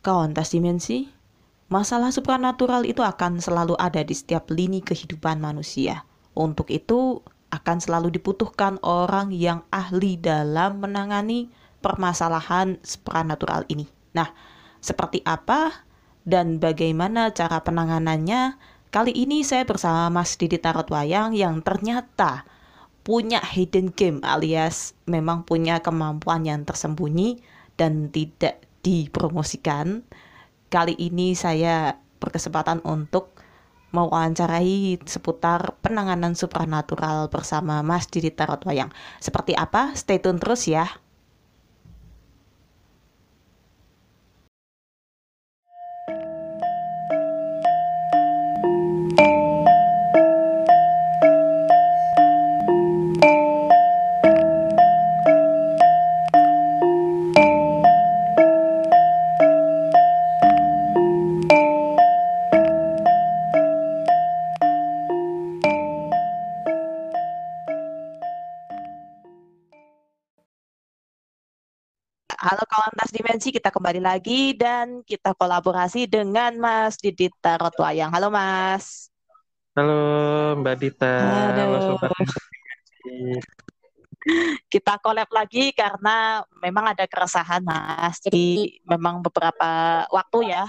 Kawantas dimensi, masalah supranatural itu akan selalu ada di setiap lini kehidupan manusia. Untuk itu, akan selalu dibutuhkan orang yang ahli dalam menangani permasalahan supranatural ini. Nah, seperti apa dan bagaimana cara penanganannya? Kali ini saya bersama Mas Didi Tarot Wayang yang ternyata punya hidden game alias memang punya kemampuan yang tersembunyi dan tidak dipromosikan. Kali ini saya berkesempatan untuk mewawancarai seputar penanganan supranatural bersama Mas Didi Tarot Wayang. Seperti apa? Stay tune terus ya. Halo kawan Tas Dimensi, kita kembali lagi dan kita kolaborasi dengan Mas Didit Tarot Wayang. Halo Mas. Halo Mbak Dita. Halo Sobat Kita collab lagi karena memang ada keresahan Mas. Jadi memang beberapa waktu ya.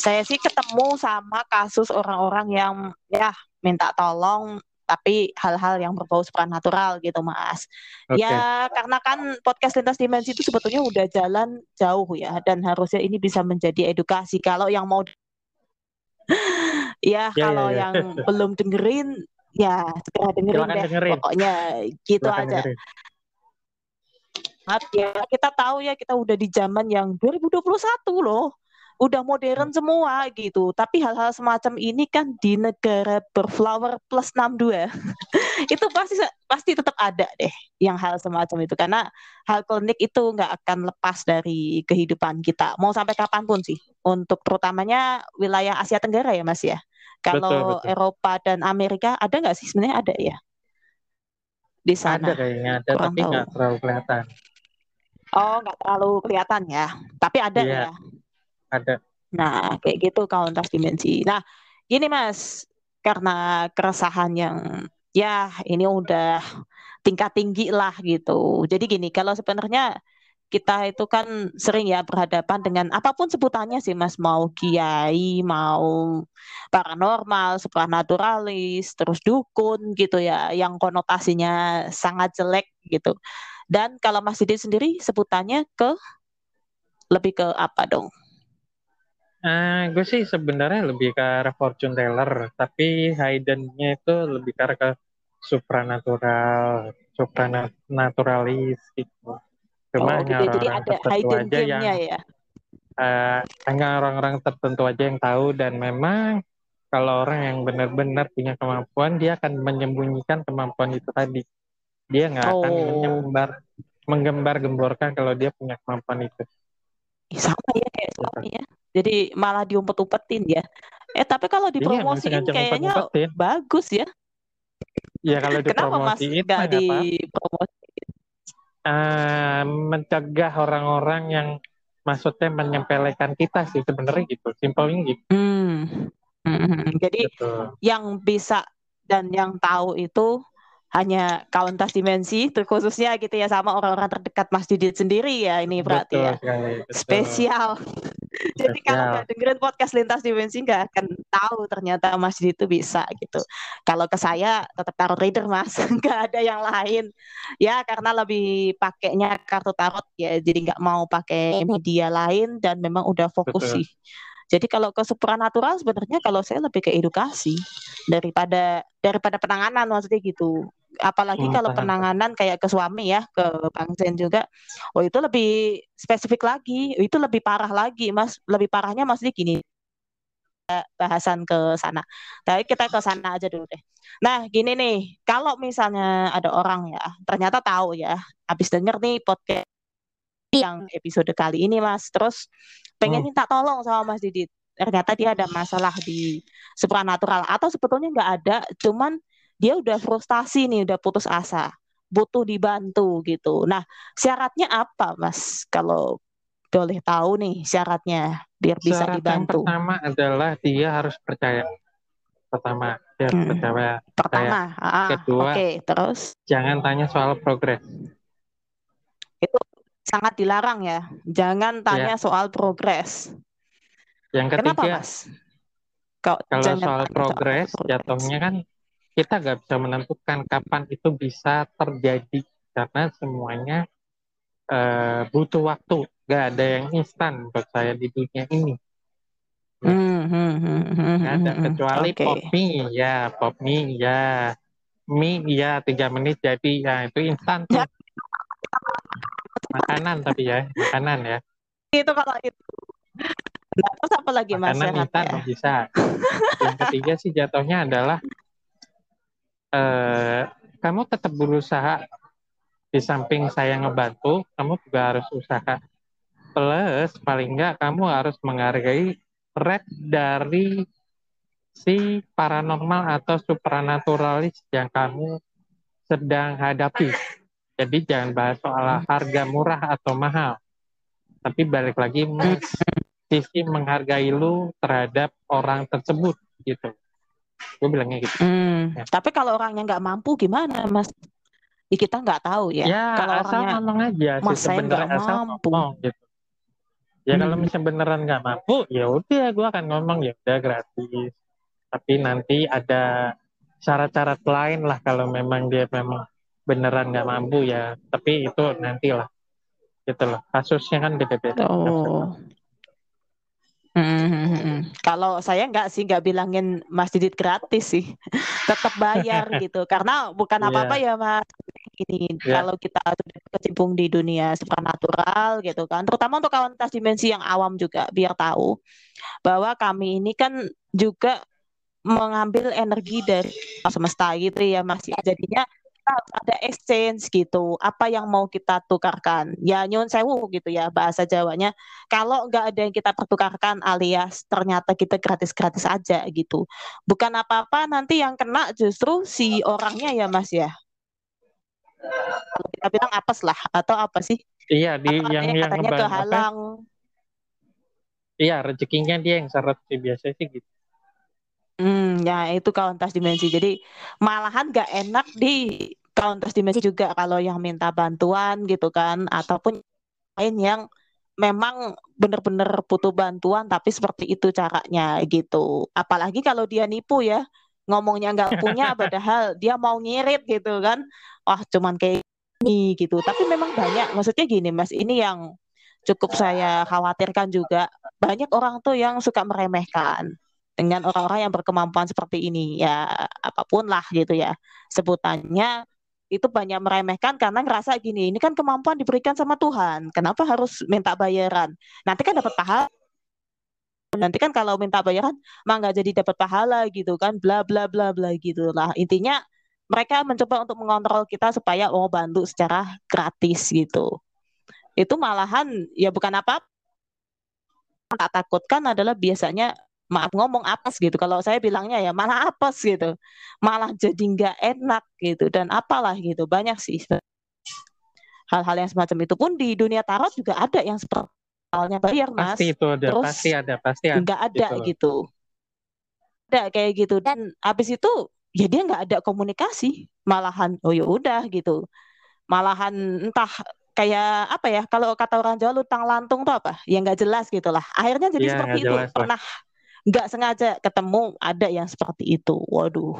Saya sih ketemu sama kasus orang-orang yang ya minta tolong tapi hal-hal yang berbau supranatural gitu mas. Okay. Ya karena kan podcast lintas dimensi itu sebetulnya udah jalan jauh ya dan harusnya ini bisa menjadi edukasi kalau yang mau ya, ya kalau ya, ya. yang belum dengerin ya segera dengerin deh dengerin. pokoknya gitu Silakan aja. Dengerin. Maaf ya kita tahu ya kita udah di zaman yang 2021 loh udah modern hmm. semua gitu. Tapi hal-hal semacam ini kan di negara berflower plus 62 itu pasti pasti tetap ada deh yang hal semacam itu karena hal klinik itu nggak akan lepas dari kehidupan kita mau sampai kapan pun sih untuk terutamanya wilayah Asia Tenggara ya Mas ya. Kalau betul, betul. Eropa dan Amerika ada nggak sih sebenarnya ada ya di sana? Ada kayaknya ada Kurang tapi nggak terlalu kelihatan. Oh nggak terlalu kelihatan ya, tapi ada yeah. ya. Ada. Nah, kayak gitu kauntas dimensi. Nah, gini Mas, karena keresahan yang ya ini udah tingkat tinggi lah gitu. Jadi gini, kalau sebenarnya kita itu kan sering ya berhadapan dengan apa pun sebutannya sih Mas, mau kiai, mau paranormal, supranaturalis, terus dukun gitu ya, yang konotasinya sangat jelek gitu. Dan kalau Mas Didi sendiri sebutannya ke lebih ke apa dong? Uh, gue sih sebenarnya lebih ke arah fortune teller, tapi hiddennya itu lebih ke arah ke supranatural, supranaturalis gitu. Cuma oh, gitu. Ya, jadi ada hidden aja yang ya. Uh, hanya orang-orang tertentu aja yang tahu dan memang kalau orang yang benar-benar punya kemampuan dia akan menyembunyikan kemampuan itu tadi. Dia nggak oh. akan menyebar menggembar-gemborkan kalau dia punya kemampuan itu. Sama ya kayak suami ya. Jadi malah diumpet-umpetin ya. Eh tapi kalau iya, dipromosiin kayaknya bagus ya. Ya kalau Kenapa mas nggak dipromosiin? Uh, mencegah orang-orang yang maksudnya menyempelekan kita sih sebenarnya gitu, simpelnya gitu. Hmm. Hmm. Jadi Betul. yang bisa dan yang tahu itu hanya kawan tas dimensi terkhususnya gitu ya sama orang-orang terdekat Mas Didit sendiri ya ini berarti betul, ya sekali, betul. spesial jadi kalau nggak dengerin podcast lintas dimensi nggak akan tahu ternyata Mas Didit itu bisa gitu. Kalau ke saya tetap tarot reader Mas. Nggak ada yang lain. Ya karena lebih pakainya kartu tarot ya jadi nggak mau pakai media lain dan memang udah fokus sih. Jadi kalau ke supranatural sebenarnya kalau saya lebih ke edukasi daripada daripada penanganan maksudnya gitu apalagi hmm, kalau paham. penanganan kayak ke suami ya ke Bang Zen juga oh itu lebih spesifik lagi itu lebih parah lagi Mas lebih parahnya maksudnya gini bahasan ke sana. Tapi kita ke sana aja dulu deh. Nah, gini nih, kalau misalnya ada orang ya, ternyata tahu ya, habis denger nih podcast yang episode kali ini, Mas, terus pengen hmm. minta tolong sama Mas Didit. Ternyata dia ada masalah di supranatural atau sebetulnya nggak ada, cuman dia udah frustasi nih, udah putus asa, butuh dibantu gitu. Nah, syaratnya apa, Mas? Kalau boleh tahu nih syaratnya biar bisa Syarat dibantu. Yang pertama adalah dia harus percaya. Pertama, dia harus hmm. percaya. Pertama, ah, kedua, okay, terus jangan tanya soal progres. Itu sangat dilarang ya. Jangan tanya ya. soal progres. Yang ketiga, Kenapa, Mas? Kau kalau soal progres, jatuhnya kan kita nggak bisa menentukan kapan itu bisa terjadi karena semuanya uh, butuh waktu. Gak ada yang instan buat saya di dunia ini. Hmm, hmm, hmm, hmm, ada kecuali okay. pop mie ya, pop mie ya, mie ya tiga menit jadi ya itu instan tuh. makanan tapi ya, makanan ya. Itu kalau itu. Terus apa lagi mas? Makanan instan ya? bisa. Yang ketiga sih jatuhnya adalah eh, kamu tetap berusaha di samping saya ngebantu, kamu juga harus usaha. Plus, paling enggak kamu harus menghargai red dari si paranormal atau supranaturalis yang kamu sedang hadapi. Jadi jangan bahas soal harga murah atau mahal. Tapi balik lagi sisi menghargai lu terhadap orang tersebut gitu. Gue bilangnya gitu. Hmm, ya. Tapi kalau orangnya nggak mampu gimana, Mas? Ya, kita nggak tahu ya. Ya, kalau asal orangnya ngomong aja Mas saya nggak mampu. Ngomong, gitu. Ya hmm. kalau misalnya beneran nggak mampu, ya udah gue akan ngomong ya udah gratis. Tapi nanti ada syarat-syarat lain lah kalau memang dia memang beneran nggak mampu ya. Tapi itu nantilah gitu loh. Kasusnya kan beda-beda. Oh. Hmm, Kalau saya nggak sih nggak bilangin Mas Didit gratis sih, tetap bayar gitu. Karena bukan iya. apa-apa yeah. ya Mas. Ini yeah. kalau kita sudah kecimpung di dunia supernatural gitu kan, terutama untuk kawan tas dimensi yang awam juga biar tahu bahwa kami ini kan juga mengambil energi dari semesta gitu ya Mas. Jadinya kita ada exchange gitu. Apa yang mau kita tukarkan? Ya nyun sewu gitu ya bahasa Jawanya. Kalau nggak ada yang kita pertukarkan alias ternyata kita gratis-gratis aja gitu. Bukan apa-apa nanti yang kena justru si orangnya ya Mas ya. Kalau kita bilang apes lah atau apa sih? Iya di atau yang yang katanya kehalang. Iya rezekinya dia yang seret sih biasanya sih gitu. Ya itu kauntas dimensi. Jadi malahan gak enak di kauntas dimensi juga kalau yang minta bantuan gitu kan, ataupun lain yang memang benar-benar butuh bantuan tapi seperti itu caranya gitu. Apalagi kalau dia nipu ya, ngomongnya nggak punya padahal dia mau ngirit gitu kan. Wah, cuman kayak ini gitu. Tapi memang banyak, maksudnya gini Mas, ini yang cukup saya khawatirkan juga. Banyak orang tuh yang suka meremehkan dengan orang-orang yang berkemampuan seperti ini. Ya apa pun lah gitu ya sebutannya. Itu banyak meremehkan karena ngerasa gini ini kan kemampuan diberikan sama Tuhan. Kenapa harus minta bayaran? Nanti kan dapat pahala. Nanti kan kalau minta bayaran mah nggak jadi dapat pahala gitu kan bla bla bla bla gitu lah. Intinya mereka mencoba untuk mengontrol kita supaya mau bantu secara gratis gitu. Itu malahan ya bukan apa tak takutkan adalah biasanya maaf ngomong apes gitu. Kalau saya bilangnya ya malah apes gitu. Malah jadi nggak enak gitu dan apalah gitu. Banyak sih hal-hal yang semacam itu pun di dunia tarot juga ada yang seperti halnya bayar mas. Pasti itu ada, Terus pasti ada, pasti ada. Nggak ada gitu. gitu. Ada kayak gitu dan habis itu ya dia nggak ada komunikasi. Malahan oh ya udah gitu. Malahan entah kayak apa ya kalau kata orang Jawa lutang lantung tuh apa ya nggak jelas gitulah akhirnya jadi ya, seperti itu pernah nggak sengaja ketemu ada yang seperti itu. Waduh,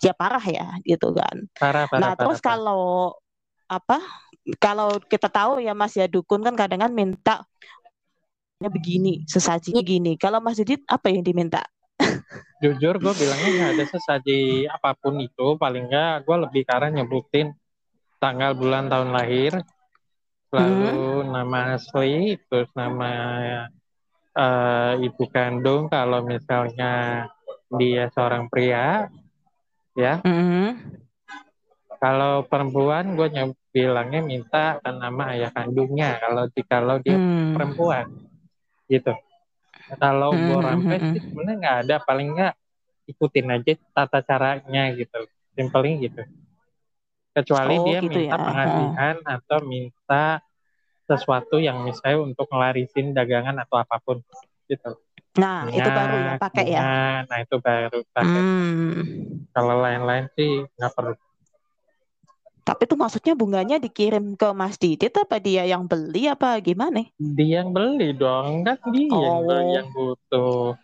ya parah ya gitu kan. Parah, parah, nah terus parah, kalau apa? Kalau kita tahu ya Mas ya dukun kan kadang kan minta begini, sesajinya gini. Kalau Mas Didit apa yang diminta? Jujur gue bilangnya nggak ada sesaji apa pun itu. Paling nggak gue lebih karena nyebutin tanggal bulan tahun lahir, lalu hmm. nama asli, terus nama uh, ibu kandung kalau misalnya dia seorang pria ya mm-hmm. kalau perempuan gue bilangnya minta nama ayah kandungnya kalau kalau dia mm. perempuan gitu kalau mm-hmm. gue rampes sih sebenarnya nggak ada paling nggak ikutin aja tata caranya gitu simpelnya gitu kecuali oh, dia gitu minta ya. pengasihan atau minta sesuatu yang misalnya untuk ngelarisin dagangan atau apa pun gitu. Nah, Minyak, itu baru ya pakai ya. Nah, itu baru pakai. Hmm. Kalau lain-lain sih nggak perlu. Tapi tuh maksudnya bunganya dikirim ke Mas Didit apa dia yang beli apa gimana? Dia yang beli dong, kan dia oh. yang, yang butuh.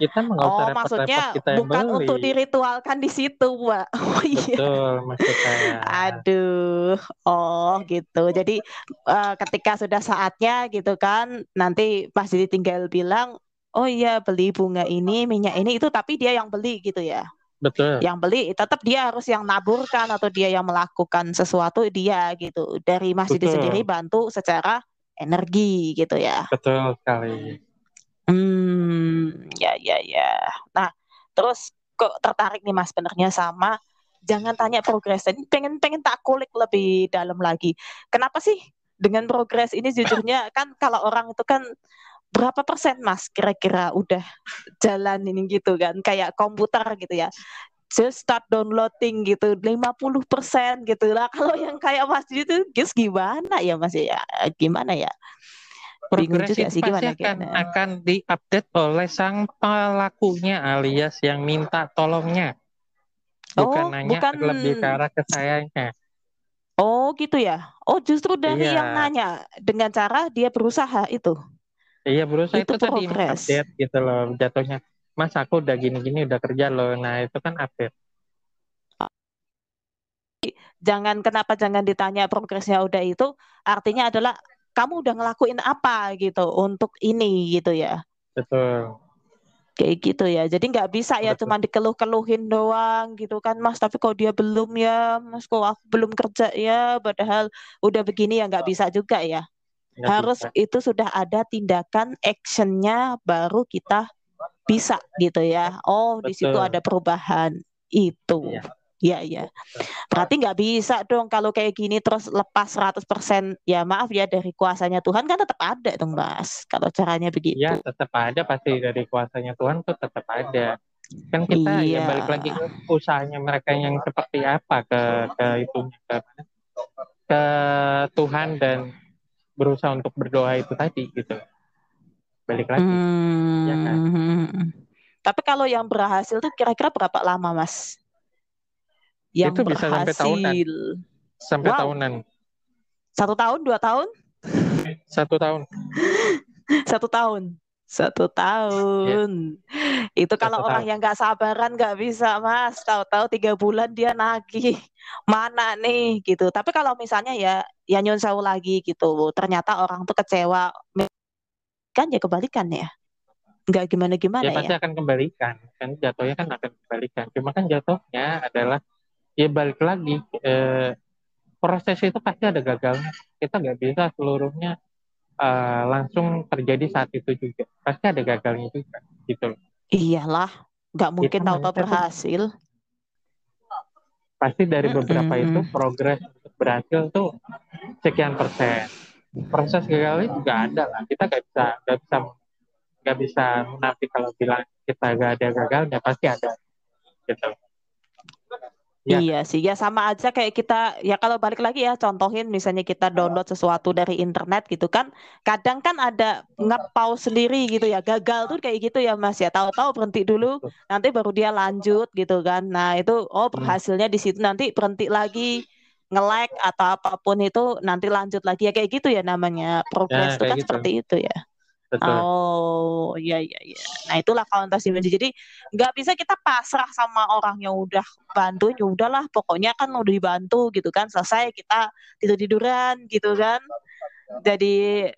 Kita nggak usah oh, maksudnya kita yang bukan beli. untuk diritualkan di situ, Mbak. Oh iya. Betul, maksud saya. Aduh, oh gitu. Jadi uh, ketika sudah saatnya gitu kan, nanti Mas Didit tinggal bilang, oh iya beli bunga ini, minyak ini itu, tapi dia yang beli gitu ya? Betul. Yang beli tetap dia harus yang naburkan atau dia yang melakukan sesuatu dia gitu. Dari masjid sendiri bantu secara energi gitu ya. Betul sekali. Hmm, ya ya ya. Nah, terus kok tertarik nih Mas sebenarnya sama jangan tanya progres. Ini pengen pengen tak kulik lebih dalam lagi. Kenapa sih dengan progres ini jujurnya kan kalau orang itu kan berapa persen mas kira-kira udah jalan ini gitu kan? Kayak komputer gitu ya. Just start downloading gitu 50 persen gitu lah. Kalau yang kayak mas itu guys gimana ya mas ya? Gimana ya bingung juga sih gimana akan, akan diupdate oleh sang pelakunya alias yang minta tolongnya bukan oh, nanya bukan... lebih ke arah ke sayanya oh gitu ya oh justru dari iya. yang nanya dengan cara dia berusaha itu Iya berusaha itu, itu tadi update gitu loh jatuhnya. Mas aku udah gini-gini udah kerja loh. Nah itu kan update. Jangan kenapa jangan ditanya progresnya udah itu artinya adalah kamu udah ngelakuin apa gitu untuk ini gitu ya. Betul. Kayak gitu ya. Jadi nggak bisa ya cuma dikeluh-keluhin doang gitu kan Mas. Tapi kalau dia belum ya Mas kok aku belum kerja ya. Padahal udah begini ya nggak bisa juga ya harus bisa. itu sudah ada tindakan actionnya baru kita bisa gitu ya oh di situ ada perubahan itu iya. Ya ya. Berarti nggak bisa dong kalau kayak gini terus lepas 100% ya maaf ya dari kuasanya Tuhan kan tetap ada dong Mas. Kalau caranya begitu. Ya tetap ada pasti dari kuasanya Tuhan tuh tetap ada. Kan kita ya iya. ya balik lagi ke usahanya mereka yang seperti apa ke ke itu ke, ke Tuhan dan berusaha untuk berdoa itu tadi gitu balik lagi hmm. ya kan tapi kalau yang berhasil tuh kira-kira berapa lama mas yang itu bisa berhasil. sampai tahunan sampai wow. tahunan satu tahun dua tahun satu tahun satu tahun satu tahun. Yeah. Itu kalau Satu orang tahun. yang nggak sabaran nggak bisa mas. Tahu-tahu tiga bulan dia nagih mana nih gitu. Tapi kalau misalnya ya ya nyun sewu lagi gitu. Ternyata orang tuh kecewa. Kan ya kebalikan ya. Nggak gimana-gimana ya. Ya pasti akan kembalikan. Kan jatuhnya kan akan kembalikan. Cuma kan jatuhnya adalah ya balik lagi. Eh, proses itu pasti ada gagalnya. Kita nggak bisa seluruhnya uh, langsung terjadi saat itu juga. Pasti ada gagalnya juga, gitu Iyalah, nggak mungkin tahu-tahu berhasil. Pasti dari beberapa mm -hmm. itu progres berhasil tuh sekian persen. Proses gagal itu juga ada lah. Kita nggak bisa nggak bisa nggak bisa menafik kalau bilang kita nggak ada gagalnya pasti ada, gitu. Ya. Iya sih, ya sama aja kayak kita ya kalau balik lagi ya contohin misalnya kita download sesuatu dari internet gitu kan, kadang kan ada ngepau sendiri gitu ya, gagal tuh kayak gitu ya Mas ya, tahu-tahu berhenti dulu, nanti baru dia lanjut gitu kan. Nah itu oh hmm. berhasilnya di situ nanti berhenti lagi nge-lag atau apa pun itu nanti lanjut lagi ya kayak gitu ya namanya progres ya, itu kan gitu. seperti itu ya. Betul. Oh iya iya iya. Nah itulah kauntas dimensi. Jadi nggak bisa kita pasrah sama orang yang udah bantu, ya udahlah pokoknya kan udah dibantu gitu kan selesai kita tidur tiduran gitu kan. Jadi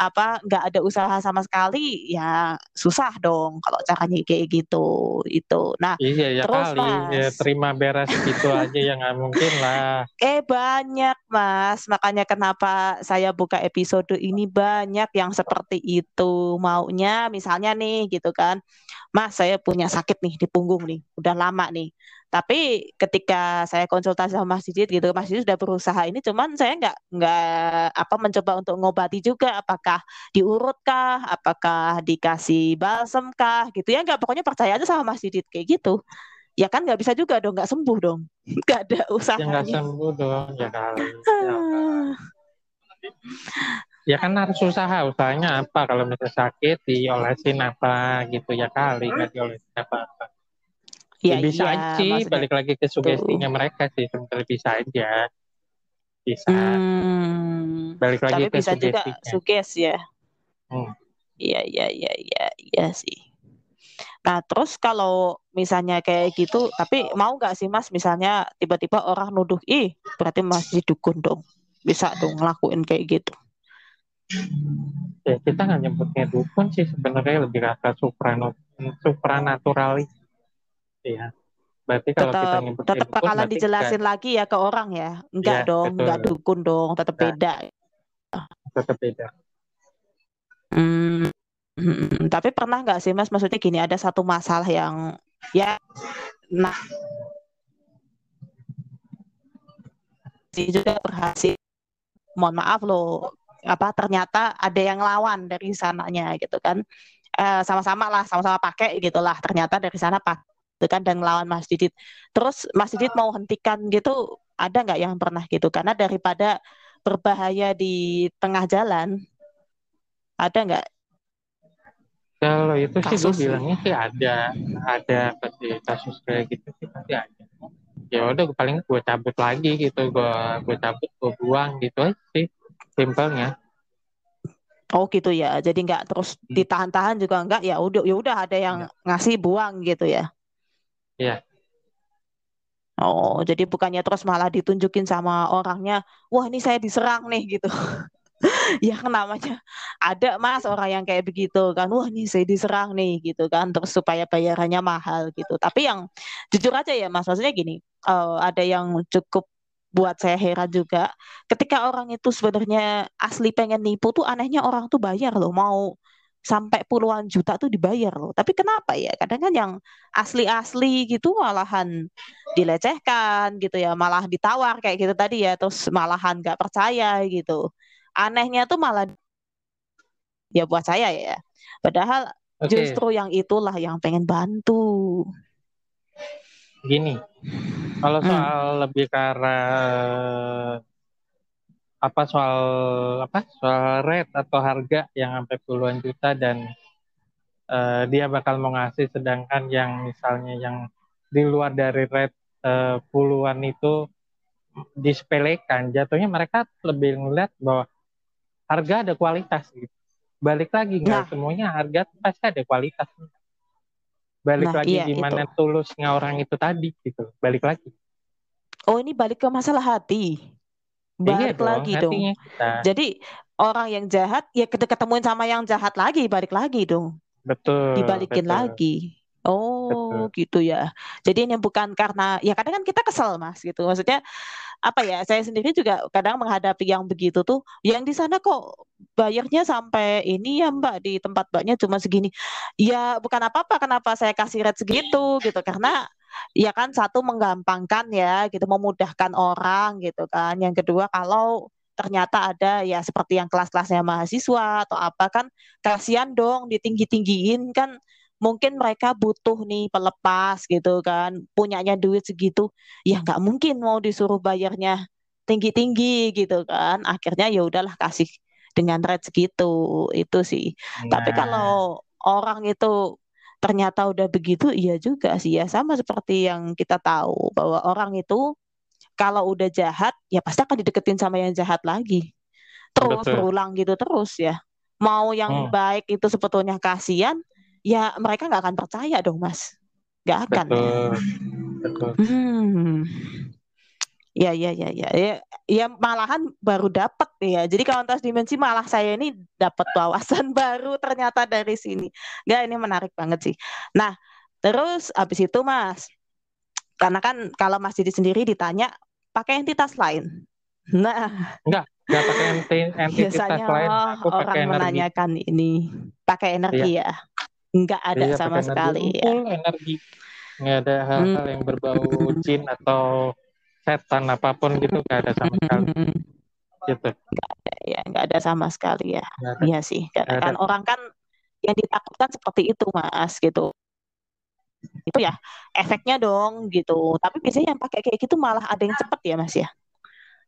apa nggak ada usaha sama sekali ya susah dong kalau caranya kayak gitu itu. Nah iya ya terus kali mas, ya terima beres gitu aja yang nggak mungkin lah. Eh banyak mas. Makanya kenapa saya buka episode ini banyak yang seperti itu maunya. Misalnya nih gitu kan. Mas saya punya sakit nih di punggung nih udah lama nih. Tapi ketika saya konsultasi sama Mas Didit gitu, Mas Didit sudah berusaha. Ini, cuman saya nggak nggak apa mencoba untuk ngobati juga, apakah diurutkah, apakah dikasih balsem kah, gitu ya nggak pokoknya percaya aja sama Mas Didit kayak gitu. Ya kan nggak bisa juga dong, nggak sembuh dong, nggak ada usaha. Ya nggak sembuh dong, ya kali. Ya. ya kan harus usaha usahanya apa kalau misalnya sakit diolesin apa gitu ya kali nggak diolesin apa apa ya, ya bisa iya, aja balik lagi ke sugestinya mereka sih sebenarnya bisa aja bisa. Hmm, balik lagi tapi ke bisa juga suges ya. Hmm. iya iya iya iya iya sih. Nah, terus kalau misalnya kayak gitu, tapi mau nggak sih Mas? Misalnya tiba-tiba orang nuduh, ih berarti masih dukun dong. Bisa dong ngelakuin kayak gitu. Ya kita nggak nyebutnya dukun sih sebenarnya lebih ke supranatural ya berarti kalau tetap, kita tetap dukun, bakalan dijelasin lagi ya ke orang ya. Enggak ya, dong betul. enggak dukun dong tetap nah, beda. Tetap beda. Hmm, hmm, tapi pernah nggak sih mas? Maksudnya gini ada satu masalah yang ya nah juga berhasil. Mohon maaf loh apa ternyata ada yang lawan dari sananya gitu kan. Eh, sama-sama lah sama-sama pakai gitulah ternyata dari sana pak itu kan dan lawan Mas Didit terus Mas Didit mau hentikan gitu ada nggak yang pernah gitu karena daripada berbahaya di tengah jalan ada nggak kalau itu sih gue bilangnya sih ada ada pasti kasus kayak gitu sih pasti ada ya udah paling gue cabut lagi gitu gue gue cabut gue buang gitu aja sih simpelnya Oh gitu ya. Jadi nggak terus hmm. ditahan-tahan juga nggak ya udah ya udah ada yang ya. ngasih buang gitu ya. Iya. Oh, jadi bukannya terus malah ditunjukin sama orangnya, wah ini saya diserang nih gitu. ya namanya ada mas orang yang kayak begitu kan, wah ini saya diserang nih gitu kan, terus supaya bayarannya mahal gitu. Tapi yang jujur aja ya mas, maksudnya gini, uh, ada yang cukup buat saya heran juga ketika orang itu sebenarnya asli pengen nipu tuh anehnya orang tuh bayar loh mau sampai puluhan juta tuh dibayar loh tapi kenapa ya kadang kan yang asli-asli gitu malahan dilecehkan gitu ya malah ditawar kayak gitu tadi ya terus malahan nggak percaya gitu anehnya tuh malah ya buat saya ya padahal okay. justru yang itulah yang pengen bantu gini kalau hmm. soal hmm. lebih ke arah apa soal apa soal rate atau harga yang sampai puluhan juta dan uh, dia bakal mau ngasih sedangkan yang misalnya yang di luar dari rate uh, puluhan itu disepelekan. Jatuhnya mereka lebih ngeliat bahwa harga ada kualitas gitu. Balik lagi nggak nah. semuanya harga pasti ada kualitas. Balik nah, lagi iya, di mana tulusnya orang itu tadi gitu. Balik lagi. Oh ini balik ke masalah hati balik iya lagi dong, dong. jadi orang yang jahat ya kita ketemuin sama yang jahat lagi balik lagi dong betul dibalikin betul. lagi Oh, Betul. gitu ya. Jadi ini bukan karena ya kadang kan kita kesel Mas gitu. Maksudnya apa ya? Saya sendiri juga kadang menghadapi yang begitu tuh, yang di sana kok bayarnya sampai ini ya Mbak di tempat Mbaknya cuma segini. Ya bukan apa-apa kenapa saya kasih rate segitu gitu karena ya kan satu menggampangkan ya gitu memudahkan orang gitu kan. Yang kedua kalau ternyata ada ya seperti yang kelas-kelasnya mahasiswa atau apa kan kasihan dong ditinggi-tinggiin kan mungkin mereka butuh nih pelepas gitu kan punyanya duit segitu ya nggak mungkin mau disuruh bayarnya tinggi-tinggi gitu kan akhirnya ya udahlah kasih dengan rate segitu itu sih nah. tapi kalau orang itu ternyata udah begitu iya juga sih ya sama seperti yang kita tahu bahwa orang itu kalau udah jahat ya pasti akan dideketin sama yang jahat lagi terus Betul. berulang gitu terus ya mau yang hmm. baik itu sebetulnya kasihan ya mereka nggak akan percaya dong mas nggak akan betul, ya betul. Hmm. Ya, ya, ya, ya, ya, ya malahan baru dapat ya. Jadi kauntas dimensi malah saya ini dapat wawasan baru ternyata dari sini. Gak ini menarik banget sih. Nah, terus habis itu Mas, karena kan kalau Mas Didi sendiri ditanya pakai entitas lain. Nah, enggak, enggak pakai entitas biasanya lain. Aku orang pakai menanyakan ini pakai energi iya. ya. Enggak ada iya, sama sekali ya. energi. Enggak ada hal-hal hmm. yang berbau jin atau setan apa pun gitu enggak ada sama sekali. Gitu. Ada ya, enggak ada sama sekali ya. Iya sih. Karena kan orang kan yang ditakutkan seperti itu, Mas, gitu. Itu ya efeknya dong gitu. Tapi biasanya yang pakai kayak gitu malah ada yang cepet ya, Mas ya.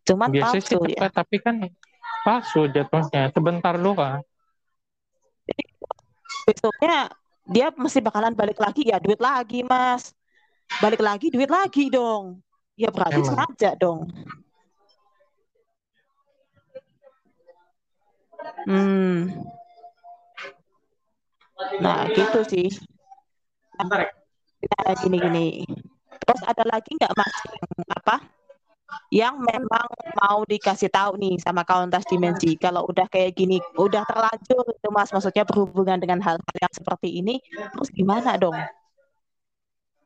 Cuman biasanya palsu sih cepet, ya. tapi kan palsu jatuhnya sebentar doang besoknya dia mesti bakalan balik lagi ya duit lagi mas balik lagi duit lagi dong ya berarti Emang. sengaja dong. Hmm. Nah gitu sih. Nah, gini gini. Terus ada lagi nggak mas yang apa? Yang memang mau dikasih tahu nih sama kauntas dimensi. Kalau udah kayak gini udah terlanjur itu mas. Maksudnya berhubungan dengan hal-hal yang seperti ini terus gimana dong?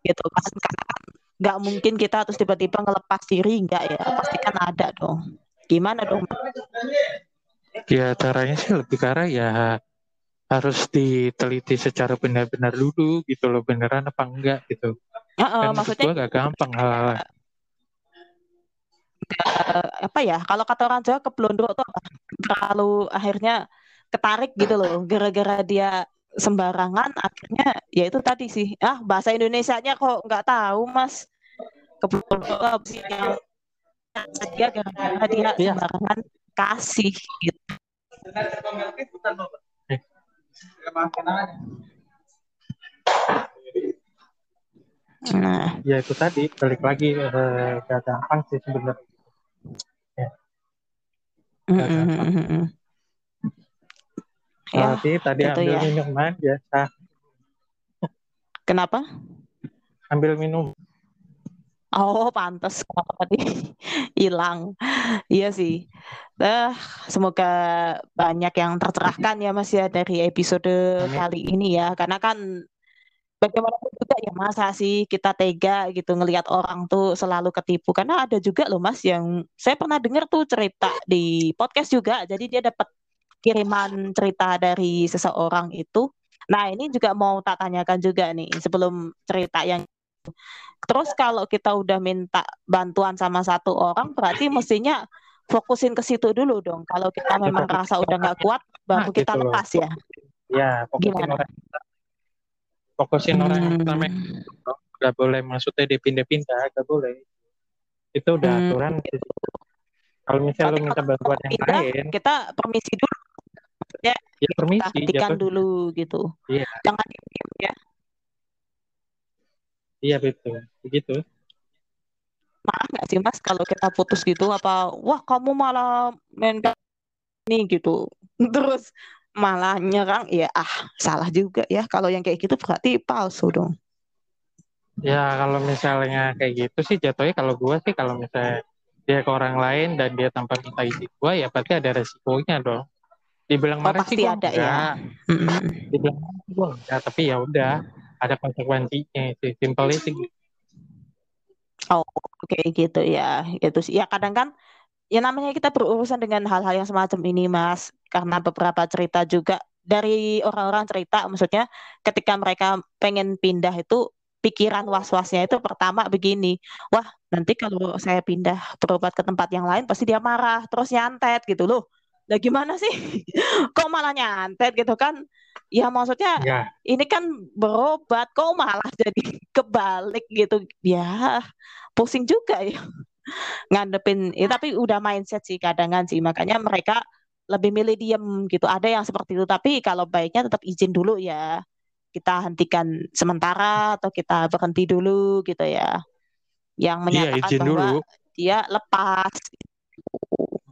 Gitu kan karena kan nggak mungkin kita terus tiba-tiba ngelepas diri nggak ya? Pasti kan ada dong. Gimana dong ya caranya sih lebih karena ya harus diteliti secara benar-benar dulu gitu loh beneran apa enggak gitu. Uh, uh, maksudnya gak gampang hal, -hal uh, apa ya kalau kata orang Jawa keblondro tuh apa? Terlalu akhirnya ketarik gitu loh gara-gara dia sembarangan akhirnya ya itu tadi sih. Ah bahasa Indonesia-nya kok nggak tahu mas. Keblondro yang dia gara-gara dia ya. sembarangan kasih gitu. Nah, ya itu tadi. Balik lagi uh, gak gampang sih sebenarnya. Mm -hmm. Ya, tadi ambil ya. minuman biasa. Kenapa? Ambil minum. Oh, pantas kenapa tadi hilang. Iya sih. Nah, semoga banyak yang tercerahkan ya Mas ya dari episode Amin. kali ini ya. Karena kan bagaimanapun juga ya masa sih kita tega gitu ngelihat orang tuh selalu ketipu karena ada juga loh mas yang saya pernah dengar tuh cerita di podcast juga jadi dia dapat kiriman cerita dari seseorang itu nah ini juga mau tak tanyakan juga nih sebelum cerita yang terus kalau kita udah minta bantuan sama satu orang berarti mestinya fokusin ke situ dulu dong kalau kita memang rasa udah nggak kuat baru nah, kita gitu lepas ya ya gimana fokusin hmm. orang pertama nggak boleh maksudnya dipindah-pindah nggak boleh itu udah hmm. aturan gitu. kalau misalnya lu minta bantuan yang pindah, lain kita permisi dulu ya, ya permisi ya, dulu gitu. Iya. jangan diam ya. Iya betul begitu. Marah nggak sih mas kalau kita putus gitu apa wah kamu malah main ini gitu. Terus malah nyerang ya ah salah juga ya. Kalau yang kayak gitu berarti palsu dong. Ya kalau misalnya kayak gitu sih jatuhnya kalau gue sih kalau misalnya dia ke orang lain dan dia tanpa minta izin gue ya pasti ada resikonya dong dibilang oh, marah oh, sih gue ada ya. Dibilang gue enggak tapi ya udah ada konsekuensinya sih simple itu oh oke okay, gitu ya itu sih. Ya kadang kan ya namanya kita berurusan dengan hal-hal yang semacam ini mas. Karena beberapa cerita juga dari orang-orang cerita maksudnya ketika mereka pengen pindah itu pikiran was-wasnya itu pertama begini. Wah nanti kalau saya pindah berobat ke tempat yang lain pasti dia marah terus nyantet gitu loh lah gimana sih? Kok malah nyantet gitu kan? Ya maksudnya ya. ini kan berobat kok malah jadi kebalik gitu? Ya pusing juga ya. Ngadepin ya, tapi udah mindset sih kadangan sih. Makanya mereka lebih milih diem gitu. Ada yang seperti itu tapi kalau baiknya tetap izin dulu ya. Kita hentikan sementara atau kita berhenti dulu gitu ya. Yang iya, menyatakan iya, bahwa dulu. dia lepas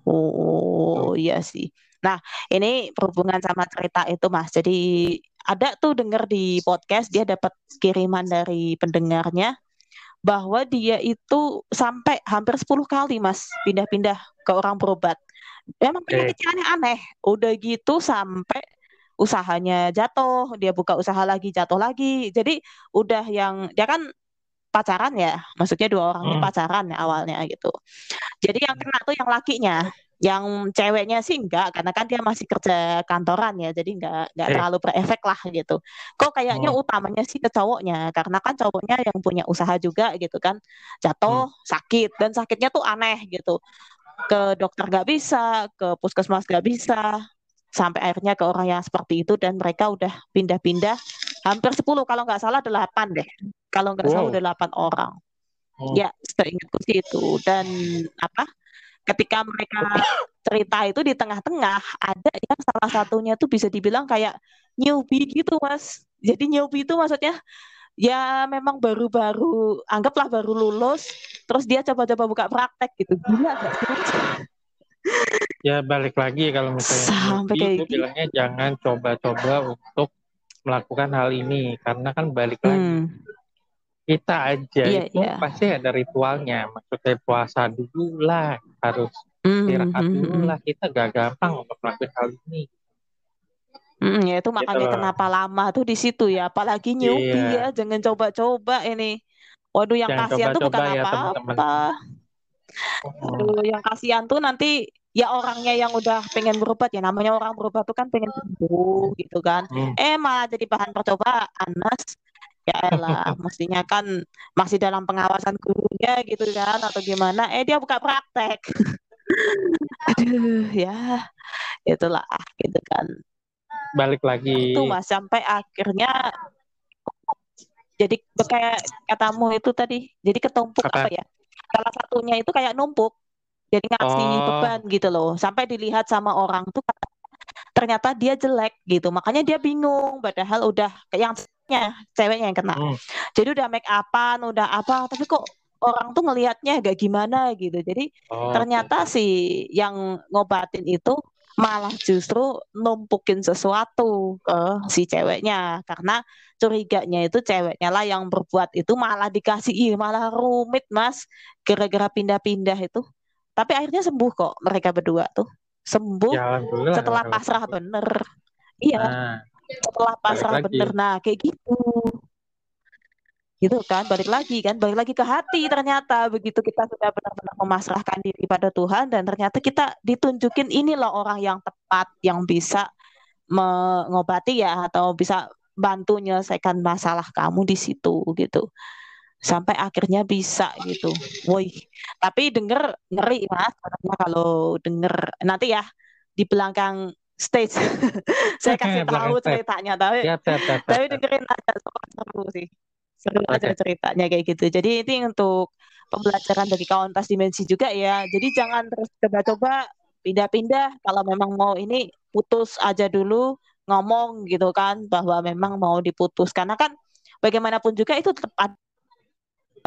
oh iya sih nah ini berhubungan sama cerita itu mas jadi ada tuh denger di podcast dia dapat kiriman dari pendengarnya bahwa dia itu sampai hampir 10 kali Mas pindah-pindah ke orang berobat. Memang penyakitnya aneh. Udah gitu sampai usahanya jatuh, dia buka usaha lagi jatuh lagi. Jadi udah yang dia kan pacaran ya, maksudnya dua orang ini hmm. pacaran ya awalnya gitu. Jadi yang kena tuh yang lakinya. Yang ceweknya sih enggak, karena kan dia masih kerja kantoran ya, jadi enggak enggak eh. terlalu berefek lah gitu. Kok kayaknya hmm. utamanya sih ke cowoknya, karena kan cowoknya yang punya usaha juga gitu kan, jatuh hmm. sakit dan sakitnya tuh aneh gitu. Ke dokter nggak bisa, ke puskesmas nggak bisa, sampai akhirnya ke orang yang seperti itu dan mereka udah pindah-pindah hampir 10 kalau nggak salah 8 deh. Kalau nggak wow. salah udah 8 orang. Oh. Ya, seingatku sih itu dan apa? ketika mereka cerita itu di tengah-tengah ada yang salah satunya tuh bisa dibilang kayak newbie gitu mas jadi newbie itu maksudnya ya memang baru-baru anggaplah baru lulus terus dia coba-coba buka praktek gitu gila gak sih ya balik lagi kalau misalnya sampai kayak gitu. bilangnya jangan coba-coba untuk melakukan hal ini karena kan balik hmm. lagi kita aja yeah, itu yeah. pasti ada ritualnya maksudnya puasa dulu lah harus mm, istirahat mm, dulu lah kita gak gampang untuk melakukan hal ini Mm, ya itu makanya gitu. kenapa lama tuh di situ ya, apalagi newbie iya. ya, jangan coba-coba ini. Waduh yang jangan kasihan tuh bukan ya, apa-apa. Aduh, yang kasihan tuh nanti ya orangnya yang udah pengen berobat ya namanya orang berobat tuh kan pengen sembuh gitu kan. Hmm. Eh malah jadi bahan percobaan, Mas ya elah mestinya kan masih dalam pengawasan gurunya gitu kan atau gimana? Eh dia buka praktek. Aduh ya itulah gitu kan. Balik lagi. Itu mas sampai akhirnya jadi kayak katamu itu tadi jadi ketumpuk apa, apa ya? Salah satunya itu kayak numpuk jadi ngasih oh. beban gitu loh. Sampai dilihat sama orang tuh ternyata dia jelek gitu. Makanya dia bingung padahal udah kayak yang ceweknya yang kena. Hmm. Jadi udah make upan, udah apa, tapi kok orang tuh ngelihatnya agak gimana gitu. Jadi oh, ternyata okay. si yang ngobatin itu malah justru numpukin sesuatu ke si ceweknya karena curiganya itu ceweknya lah yang berbuat itu malah dikasih malah rumit mas gara-gara pindah-pindah itu tapi akhirnya sembuh kok mereka berdua tuh sembuh ya, setelah pasrah bener iya nah setelah pasrah bener nah kayak gitu. Gitu kan balik lagi kan balik lagi ke hati ternyata. Begitu kita sudah benar-benar memasrahkan diri pada Tuhan dan ternyata kita ditunjukin ini loh orang yang tepat yang bisa mengobati ya atau bisa bantu menyelesaikan masalah kamu di situ gitu. Sampai akhirnya bisa gitu. Woi, tapi denger ngeri mas, karena kalau denger nanti ya di belakang stage. saya kasih tahu ceritanya, tapi ya, tapi dengerin aja seru sih. Seru okay. aja ceritanya kayak gitu. Jadi ini untuk pembelajaran bagi kawan tas dimensi juga ya. Jadi jangan terus coba-coba pindah-pindah. Kalau memang mau ini putus aja dulu ngomong gitu kan bahwa memang mau diputus karena kan bagaimanapun juga itu tetap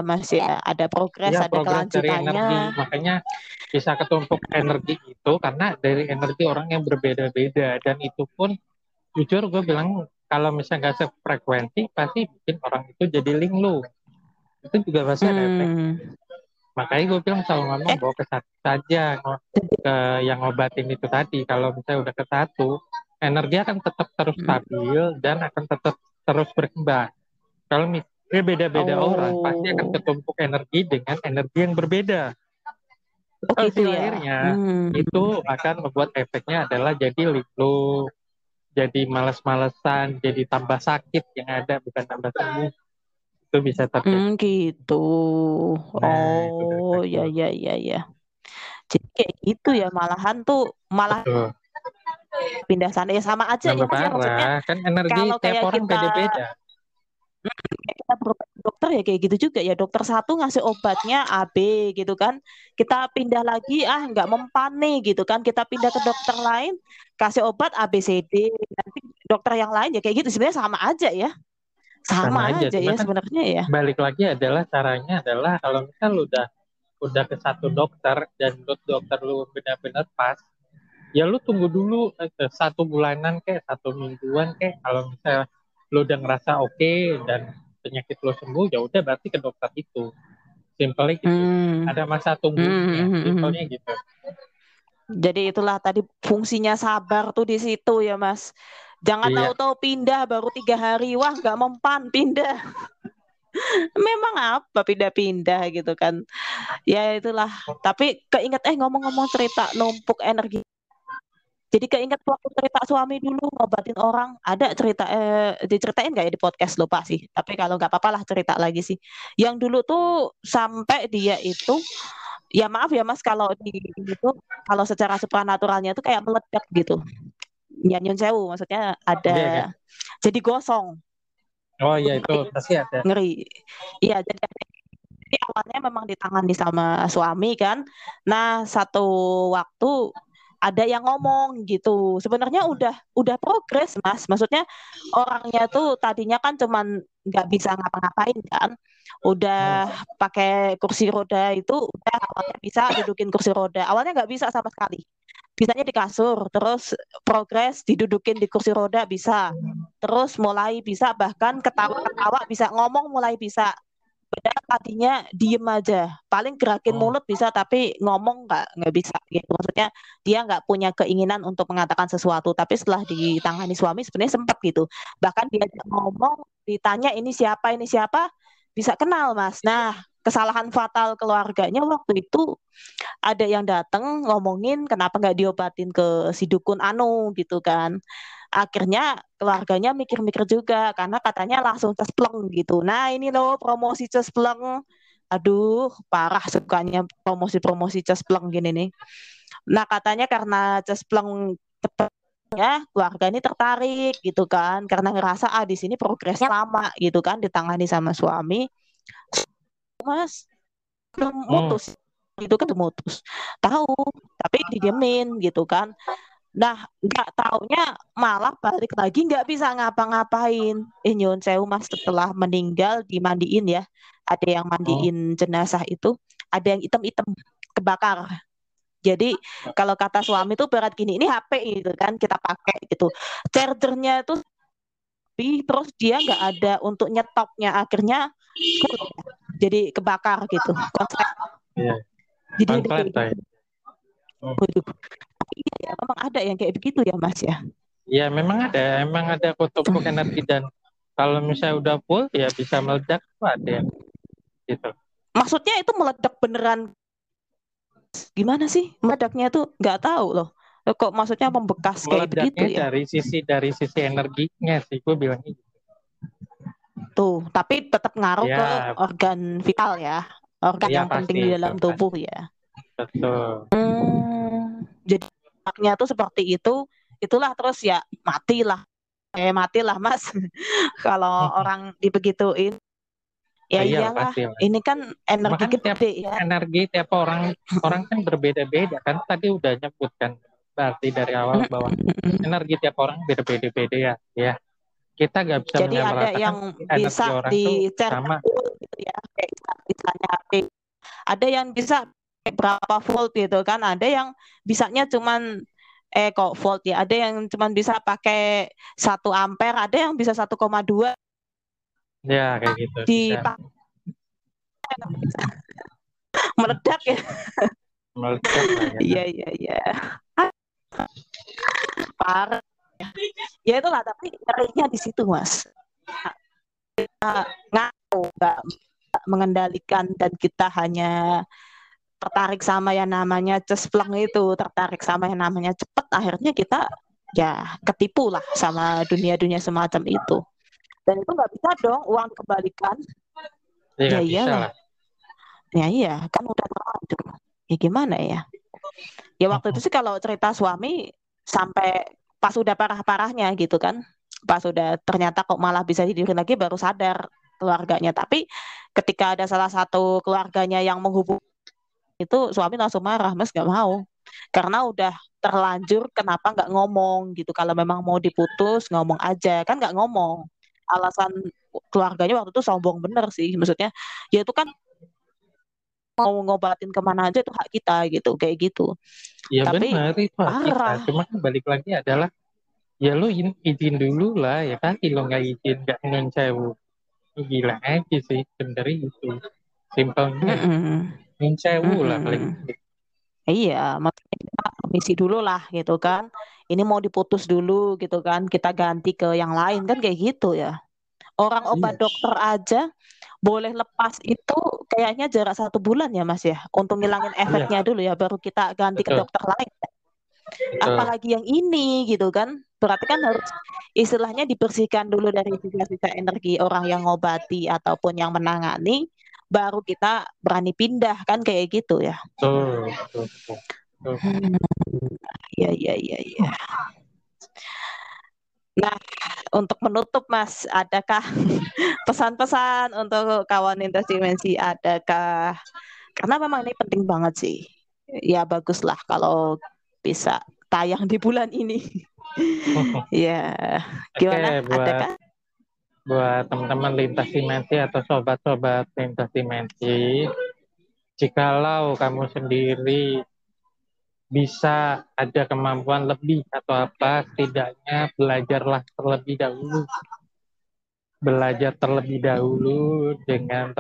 masih ya, ada progres, ya, ada progres kelanjutannya. Makanya bisa ketumpuk energi itu karena dari energi orang yang berbeda-beda dan itu pun jujur gue bilang kalau misalnya nggak sefrekuensi pasti bikin orang itu jadi linglung. Itu juga pasti hmm. ada efek. Makanya gue bilang selalu ngomong eh. bawa ke satu saja ke yang obatin itu tadi. Kalau misalnya udah ke satu, energi akan tetap terus hmm. stabil dan akan tetap terus berkembang. Kalau Ya beda-beda oh. orang pasti akan ketumpuk energi dengan energi yang berbeda. Oh, gitu ya? akhirnya hmm. itu akan membuat efeknya adalah jadi linglung, jadi males-malesan, jadi tambah sakit yang ada bukan tambah sembuh. Itu bisa terjadi. Hmm, gitu. Nah, oh, ya ya ya ya. Jadi kayak gitu ya malahan tuh malah Betul. pindah sana ya sama aja ya, ya maksudnya. Kan energi tiap orang beda-beda kita berobat dokter ya kayak gitu juga ya. Dokter satu ngasih obatnya AB gitu kan. Kita pindah lagi ah nggak mempan nih gitu kan. Kita pindah ke dokter lain kasih obat ABCD nanti dokter yang lain ya kayak gitu. Sebenarnya sama aja ya. Sama, sama aja, aja ya kan sebenarnya ya. balik lagi adalah caranya adalah kalau misal lu udah udah ke satu dokter dan dokter lu benar-benar pas ya lu tunggu dulu eh, satu bulanan kayak satu mingguan kayak kalau misalnya lo udah ngerasa oke okay, dan penyakit lo sembuh ya udah berarti ke dokter itu. Simpelnya gitu. Hmm. ada masa tunggunya hmm. hmm, hmm simpelnya hmm. gitu. Jadi itulah tadi fungsinya sabar tuh di situ ya mas. Jangan iya. tahu-tahu pindah baru tiga hari. Wah nggak mempan pindah. Memang apa pindah-pindah gitu kan. Ya itulah. Tapi keinget eh ngomong-ngomong cerita numpuk energi jadi keinget waktu cerita suami dulu ngobatin orang, ada cerita eh, diceritain nggak ya di podcast lupa sih. Tapi kalau nggak apa-apa lah cerita lagi sih. Yang dulu tuh sampai dia itu ya maaf ya Mas kalau di itu kalau secara supernaturalnya itu kayak meledak gitu. Ya nyun sewu maksudnya ada yeah, yeah. jadi gosong. Oh iya itu pasti ada. Ngeri. Iya jadi Jadi awalnya memang ditangani sama suami kan. Nah, satu waktu ada yang ngomong gitu. Sebenarnya udah udah progres, Mas. Maksudnya orangnya tuh tadinya kan cuman nggak bisa ngapa-ngapain kan. Udah pakai kursi roda itu udah awalnya bisa dudukin kursi roda. Awalnya nggak bisa sama sekali. Bisanya di kasur, terus progres didudukin di kursi roda bisa. Terus mulai bisa bahkan ketawa-ketawa bisa ngomong mulai bisa Padahal tadinya diem aja, paling gerakin oh. mulut bisa tapi ngomong nggak nggak bisa gitu. Maksudnya dia nggak punya keinginan untuk mengatakan sesuatu, tapi setelah ditangani suami sebenarnya sempat gitu. Bahkan dia ngomong, ditanya ini siapa ini siapa, bisa kenal mas. Nah kesalahan fatal keluarganya waktu itu ada yang datang ngomongin kenapa nggak diobatin ke si dukun anu gitu kan akhirnya keluarganya mikir-mikir juga karena katanya langsung cespleng gitu. Nah ini loh promosi cespleng. Aduh parah sukanya promosi-promosi cespleng gini nih. Nah katanya karena cespleng ya keluarga ini tertarik gitu kan karena ngerasa ah di sini progres lama gitu kan ditangani sama suami mas belum mutus hmm. itu kan mutus tahu tapi didiemin gitu kan Nah, nggak taunya malah balik lagi nggak bisa ngapa-ngapain. Eh nyun sewu mas setelah meninggal dimandiin ya. Ada yang mandiin oh. jenazah itu, ada yang item-item kebakar. Jadi kalau kata suami itu berat gini, ini HP gitu kan kita pakai gitu. Chargernya itu terus dia nggak ada untuk nyetopnya akhirnya jadi kebakar gitu. Konslet. Iya. Jadi Konslet, Oh. Iya ya, memang ada yang kayak begitu ya Mas ya. Iya memang ada, emang ada kutub energi dan kalau misalnya udah full ya bisa meledak tuh ada yang gitu. Maksudnya itu meledak beneran gimana sih meledaknya tuh nggak tahu loh. Kok maksudnya membekas kayak begitu ya? Dari sisi dari sisi energinya sih gue bilang gitu. Tuh, tapi tetap ngaruh ya. ke organ vital ya, organ ya, yang pasti, penting di dalam tubuh pasti. ya. Betul. Hmm, jadi anaknya tuh seperti itu, itulah terus ya matilah. Eh matilah Mas. Kalau orang dibegituin Ya iya, iyalah, pasti, ini kan energi gede tiap, ya. Energi tiap orang orang kan berbeda-beda kan. Tadi udah nyebut kan berarti dari awal bahwa energi tiap orang beda-beda ya. Ya, kita nggak bisa Jadi ada yang bisa dicerna gitu ya, kayak misalnya ada yang bisa berapa volt gitu kan? Ada yang bisanya cuman eh kok volt ya? Ada yang cuman bisa pakai satu ampere ada yang bisa 1,2 ya kayak gitu di meledak ya. Meledak ya. iya iya iya. Parah ya itulah tapi ngerinya di situ mas ngaku nggak mengendalikan dan kita hanya tertarik sama yang namanya cespleng itu, tertarik sama yang namanya cepet, akhirnya kita ya ketipu lah sama dunia-dunia semacam itu. Dan itu nggak bisa dong uang kembalikan. Ya, ya iya lah. Ya iya, kan udah terlanjur. Ya gimana ya? Ya waktu itu sih kalau cerita suami sampai pas udah parah-parahnya gitu kan. Pas udah ternyata kok malah bisa tidurin lagi baru sadar keluarganya. Tapi ketika ada salah satu keluarganya yang menghubungi itu suami langsung marah mas nggak mau. Karena udah terlanjur kenapa nggak ngomong gitu. Kalau memang mau diputus ngomong aja. Kan nggak ngomong. Alasan keluarganya waktu itu sombong bener sih. Maksudnya ya itu kan mau ngobatin ke mana aja itu hak kita gitu kayak gitu ya tapi benar itu parah. kita cuma kan balik lagi adalah ya lu izin dulu lah ya kan lo nggak izin nggak ngencewu gila aja sih sebenarnya itu simpelnya mm -mm lah paling. Iya, kita misi dulu lah gitu kan. Ini mau diputus dulu gitu kan, kita ganti ke yang lain kan kayak gitu ya. Orang iya. obat yes. dokter aja boleh lepas itu kayaknya jarak satu bulan ya mas ya, untuk ngilangin iya. efeknya iya. dulu ya, baru kita ganti Betul. ke dokter lain. Betul. Apalagi yang ini gitu kan, berarti kan harus istilahnya dibersihkan dulu dari sisa-sisa energi orang yang ngobati ataupun yang menangani baru kita berani pindah kan kayak gitu ya. Betul, Iya iya iya iya. Nah, untuk menutup Mas, adakah pesan-pesan untuk kawan lintas dimensi? Adakah karena memang ini penting banget sih. Ya baguslah kalau bisa tayang di bulan ini. ya, gimana? Oke, buat, adakah? Buat teman-teman lintas dimensi atau sobat-sobat lintas dimensi, jikalau kamu sendiri bisa ada kemampuan lebih atau apa, setidaknya belajarlah terlebih dahulu. Belajar terlebih dahulu dengan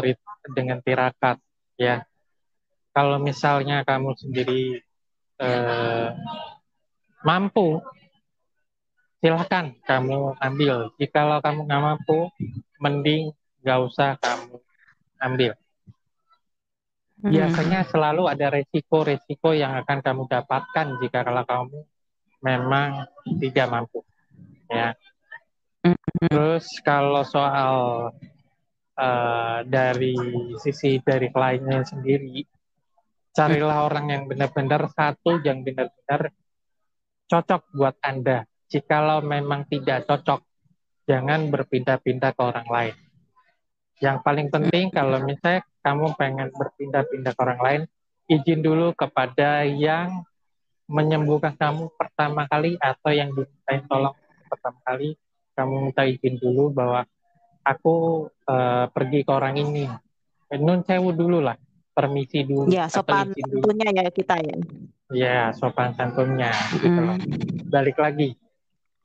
dengan tirakat ya. Kalau misalnya kamu sendiri eh, mampu, silahkan kamu ambil. Jikalau kamu nggak mampu, mending nggak usah kamu ambil. Biasanya selalu ada resiko-resiko yang akan kamu dapatkan jika kalau kamu memang tidak mampu ya. Terus kalau soal uh, dari sisi dari kliennya sendiri carilah orang yang benar-benar satu yang benar-benar cocok buat anda. Jikalau memang tidak cocok jangan berpindah-pindah ke orang lain. Yang paling penting kalau misalnya kamu pengen berpindah-pindah ke orang lain, izin dulu kepada yang menyembuhkan kamu pertama kali atau yang dimintain tolong pertama kali, kamu minta izin dulu bahwa aku uh, pergi ke orang ini. Nun sewu dulu lah, permisi dulu. Ya, sopan santunnya ya kita ya. Ya, sopan santunnya. Gitu loh. Balik lagi,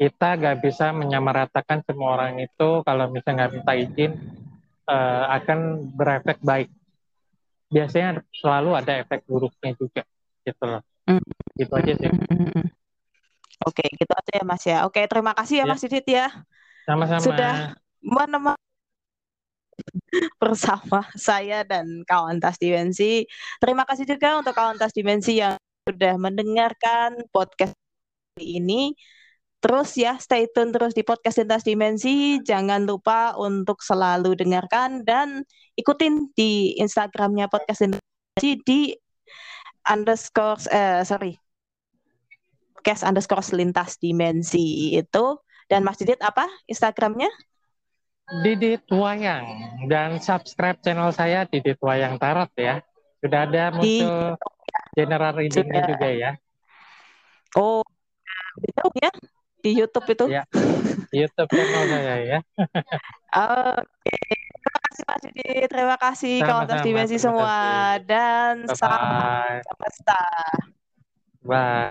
kita gak bisa menyamaratakan semua orang itu kalau misalnya nggak minta izin uh, akan berefek baik. Biasanya selalu ada efek buruknya juga, gitu loh. Mm. Gitu aja sih. Oke, gitu aja ya Mas ya. Oke, terima kasih ya, ya. Mas Didit ya. Sama-sama. Sudah menemani bersama saya dan kawan Tas Dimensi. Terima kasih juga untuk kawan Tas Dimensi yang sudah mendengarkan podcast ini. Terus ya, stay tune terus di podcast Lintas Dimensi. Jangan lupa untuk selalu dengarkan dan ikutin di Instagramnya podcast Lintas Dimensi di underscore, eh, sorry, podcast underscore Lintas Dimensi itu. Dan Mas Didit apa Instagramnya? Didit Wayang. Dan subscribe channel saya Didit Wayang Tarot ya. Sudah ada muncul di... general readingnya juga ya. Oh, itu ya di YouTube itu. Ya, YouTube channel saya ya. Oke. Terima kasih Mas Yudi. Terima kasih kawan dimensi semua dan salam semesta. Bye.